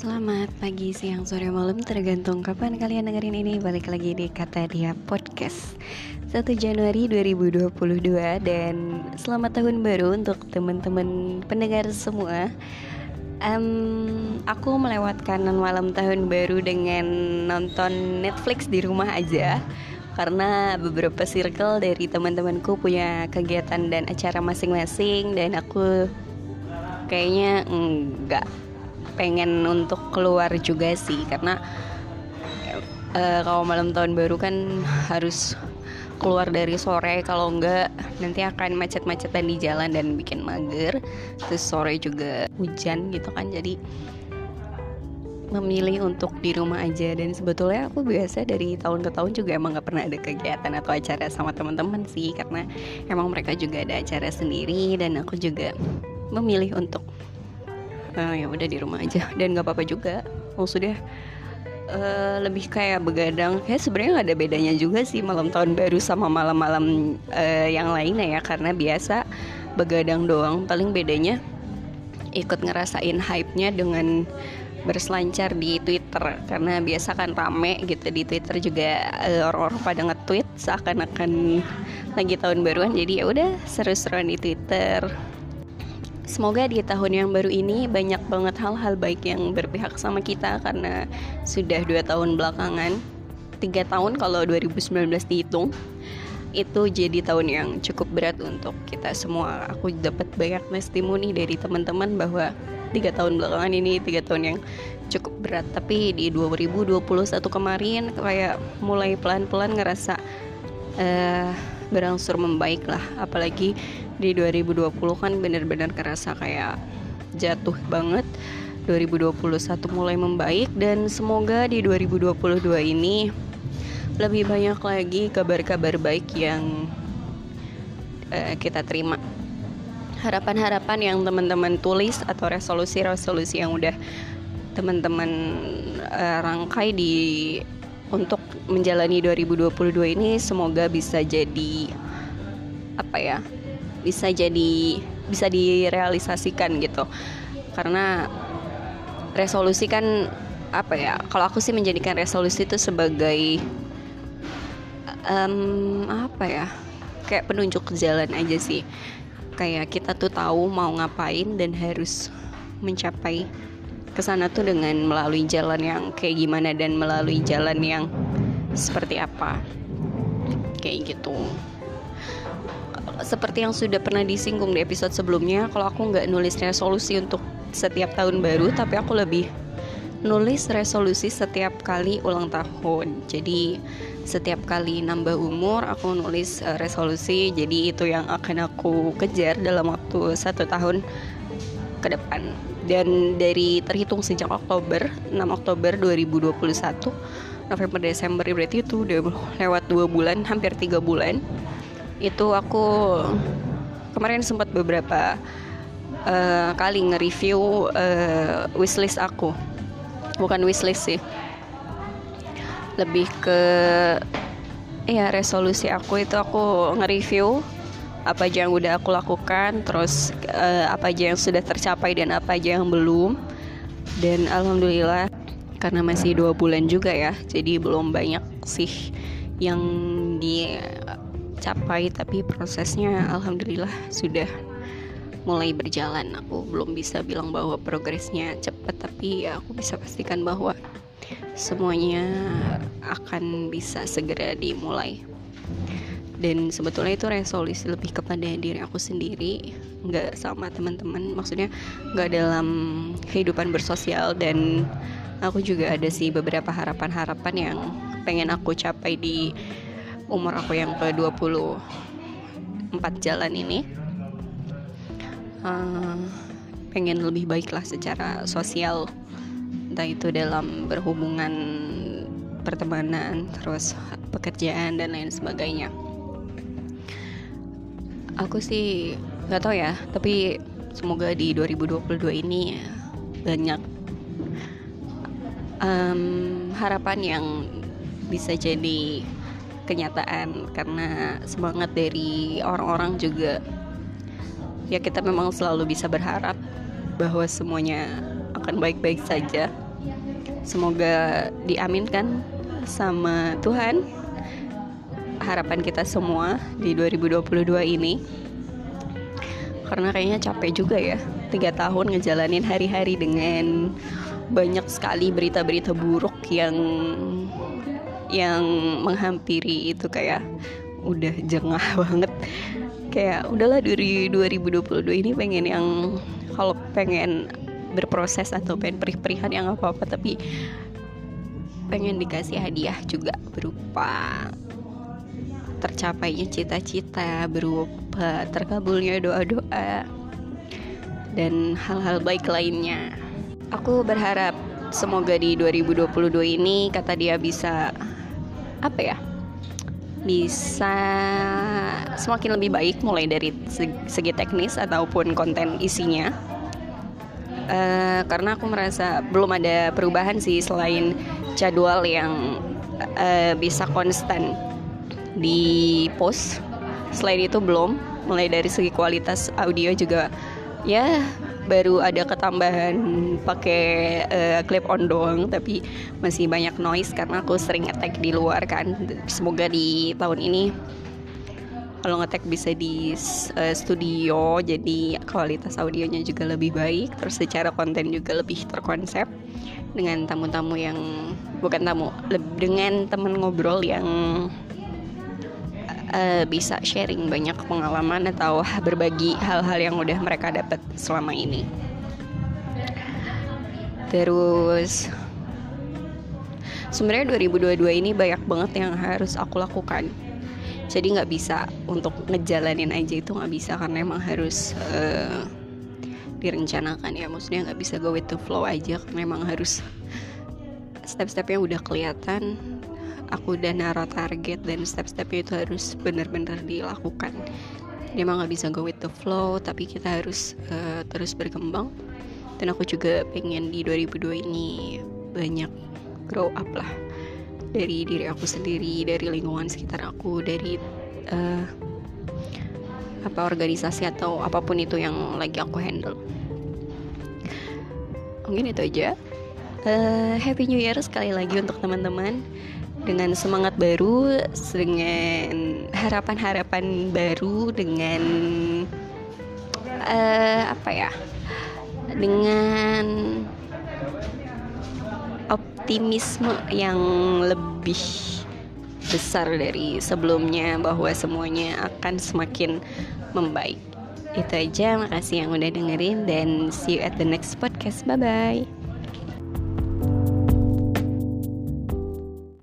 Selamat pagi, siang, sore, malam Tergantung kapan kalian dengerin ini. Balik lagi di Kata Dia Podcast. 1 Januari 2022 Dan selamat tahun baru untuk teman-teman pendengar semua. Um, Aku melewatkan malam tahun baru dengan nonton Netflix di rumah aja. Karena beberapa circle dari teman-temanku punya kegiatan dan acara masing-masing dan aku kayaknya enggak pengen untuk keluar juga sih karena uh, kalau malam tahun baru kan harus keluar dari sore kalau enggak nanti akan macet-macetan di jalan dan bikin mager terus sore juga hujan gitu kan jadi memilih untuk di rumah aja. Dan sebetulnya aku biasa dari tahun ke tahun juga emang gak pernah ada kegiatan atau acara sama teman-teman sih karena emang mereka juga ada acara sendiri dan aku juga memilih untuk uh, ya udah di rumah aja. Dan nggak apa-apa juga. Maksudnya uh, lebih kayak begadang. Kayak sebenarnya nggak ada bedanya juga sih malam tahun baru sama malam-malam uh, yang lainnya ya. Karena biasa begadang doang. Paling bedanya ikut ngerasain hype-nya dengan berselancar di Twitter. Karena biasa kan rame gitu di Twitter juga orang-orang pada nge-tweet seakan-akan lagi tahun baruan. Jadi ya udah seru-seruan di Twitter Semoga di tahun yang baru ini banyak banget hal-hal baik yang berpihak sama kita karena sudah dua tahun belakangan, tiga tahun kalau 2019 dihitung, itu jadi tahun yang cukup berat untuk kita semua. Aku dapat banyak testimoni dari teman-teman bahwa tiga tahun belakangan ini tiga tahun yang cukup berat. Tapi di 2021 kemarin kayak mulai pelan-pelan ngerasa uh, berangsur membaik lah apalagi di 2020 kan bener-bener kerasa kayak jatuh banget. 2021 mulai membaik dan semoga di 2022 ini lebih banyak lagi kabar-kabar baik yang uh, kita terima. Harapan-harapan yang teman-teman tulis atau resolusi-resolusi yang udah teman-teman uh, rangkai di untuk menjalani 2022 ini semoga bisa jadi apa ya bisa jadi bisa direalisasikan gitu. Karena resolusi kan apa ya kalau aku sih menjadikan resolusi itu sebagai um, apa ya kayak penunjuk jalan aja sih. Kayak kita tuh tahu mau ngapain dan harus mencapai ke sana tuh dengan melalui jalan yang kayak gimana dan melalui jalan yang seperti apa. Kayak gitu seperti yang sudah pernah disinggung di episode sebelumnya kalau aku nggak nulis resolusi untuk setiap tahun baru tapi aku lebih nulis resolusi setiap kali ulang tahun. Jadi setiap kali nambah umur aku nulis uh, resolusi. Jadi itu yang akan aku kejar dalam waktu satu tahun ke depan. Dan dari terhitung sejak Oktober 6 Oktober 2021 November Desember berarti itu udah lewat dua bulan hampir tiga bulan itu aku kemarin sempat beberapa uh, kali nge-review uh, wishlist aku. Bukan wishlist sih. Lebih ke ya resolusi aku itu aku nge-review apa aja yang udah aku lakukan terus uh, apa aja yang sudah tercapai dan apa aja yang belum. Dan alhamdulillah karena masih dua bulan juga ya jadi belum banyak sih yang dicapai tapi prosesnya alhamdulillah sudah mulai berjalan. Aku belum bisa bilang bahwa progresnya cepat tapi ya aku bisa pastikan bahwa semuanya akan bisa segera dimulai. Dan sebetulnya itu resolusi lebih kepada diri aku sendiri nggak sama teman-teman. Maksudnya nggak dalam kehidupan bersosial dan aku juga ada sih beberapa harapan-harapan yang pengen aku capai di umur aku yang ke 24 jalan ini uh, pengen lebih baik lah secara sosial. Entah itu dalam berhubungan pertemanan terus pekerjaan dan lain sebagainya. Aku sih nggak tahu ya tapi semoga di 2022 ini banyak um, harapan yang bisa jadi kenyataan karena semangat dari orang-orang juga ya kita memang selalu bisa berharap bahwa semuanya akan baik-baik saja. Semoga diaminkan sama Tuhan harapan kita semua di 2022 ini. Karena kayaknya capek juga ya tiga tahun ngejalanin hari-hari dengan banyak sekali berita-berita buruk yang yang menghampiri itu kayak udah jengah banget. Kayak udahlah dari 2022 ini pengen yang kalau pengen berproses atau pengen perih-perihan yang apa-apa tapi pengen dikasih hadiah juga berupa tercapainya cita-cita berupa terkabulnya doa-doa dan hal-hal baik lainnya. Aku berharap semoga di 2022 ini kata dia bisa apa ya bisa semakin lebih baik mulai dari segi teknis ataupun konten isinya. Uh, karena aku merasa belum ada perubahan sih selain jadwal yang uh, bisa konstan di post. Selain itu belum mulai dari segi kualitas audio juga ya baru ada ketambahan pakai uh, clip on doang tapi masih banyak noise karena aku sering ngetek di luar kan. Semoga di tahun ini kalau ngetek bisa di uh, studio jadi kualitas audionya juga lebih baik terus secara konten juga lebih terkonsep dengan tamu-tamu yang bukan tamu dengan teman ngobrol yang uh, bisa sharing banyak pengalaman atau berbagi hal-hal yang udah mereka dapat selama ini. Terus sebenarnya 2022 ini banyak banget yang harus aku lakukan. Jadi nggak bisa untuk ngejalanin aja itu nggak bisa karena emang harus uh, direncanakan ya. Maksudnya nggak bisa go with the flow aja karena emang harus step-stepnya udah kelihatan aku udah naruh target dan step-stepnya itu harus benar-benar dilakukan. Dia emang nggak bisa go with the flow tapi kita harus uh, terus berkembang. Dan aku juga pengen di 2002 ini banyak grow up lah. Dari diri aku sendiri dari lingkungan sekitar aku dari uh, apa organisasi atau apa pun itu yang lagi aku handle. Mungkin itu aja uh, happy new year sekali lagi untuk teman-teman dengan semangat baru, dengan harapan-harapan baru, dengan uh, apa ya, dengan optimisme yang lebih besar dari sebelumnya bahwa semuanya akan semakin membaik. Itu aja, makasih yang udah dengerin dan see you at the next podcast. Bye bye.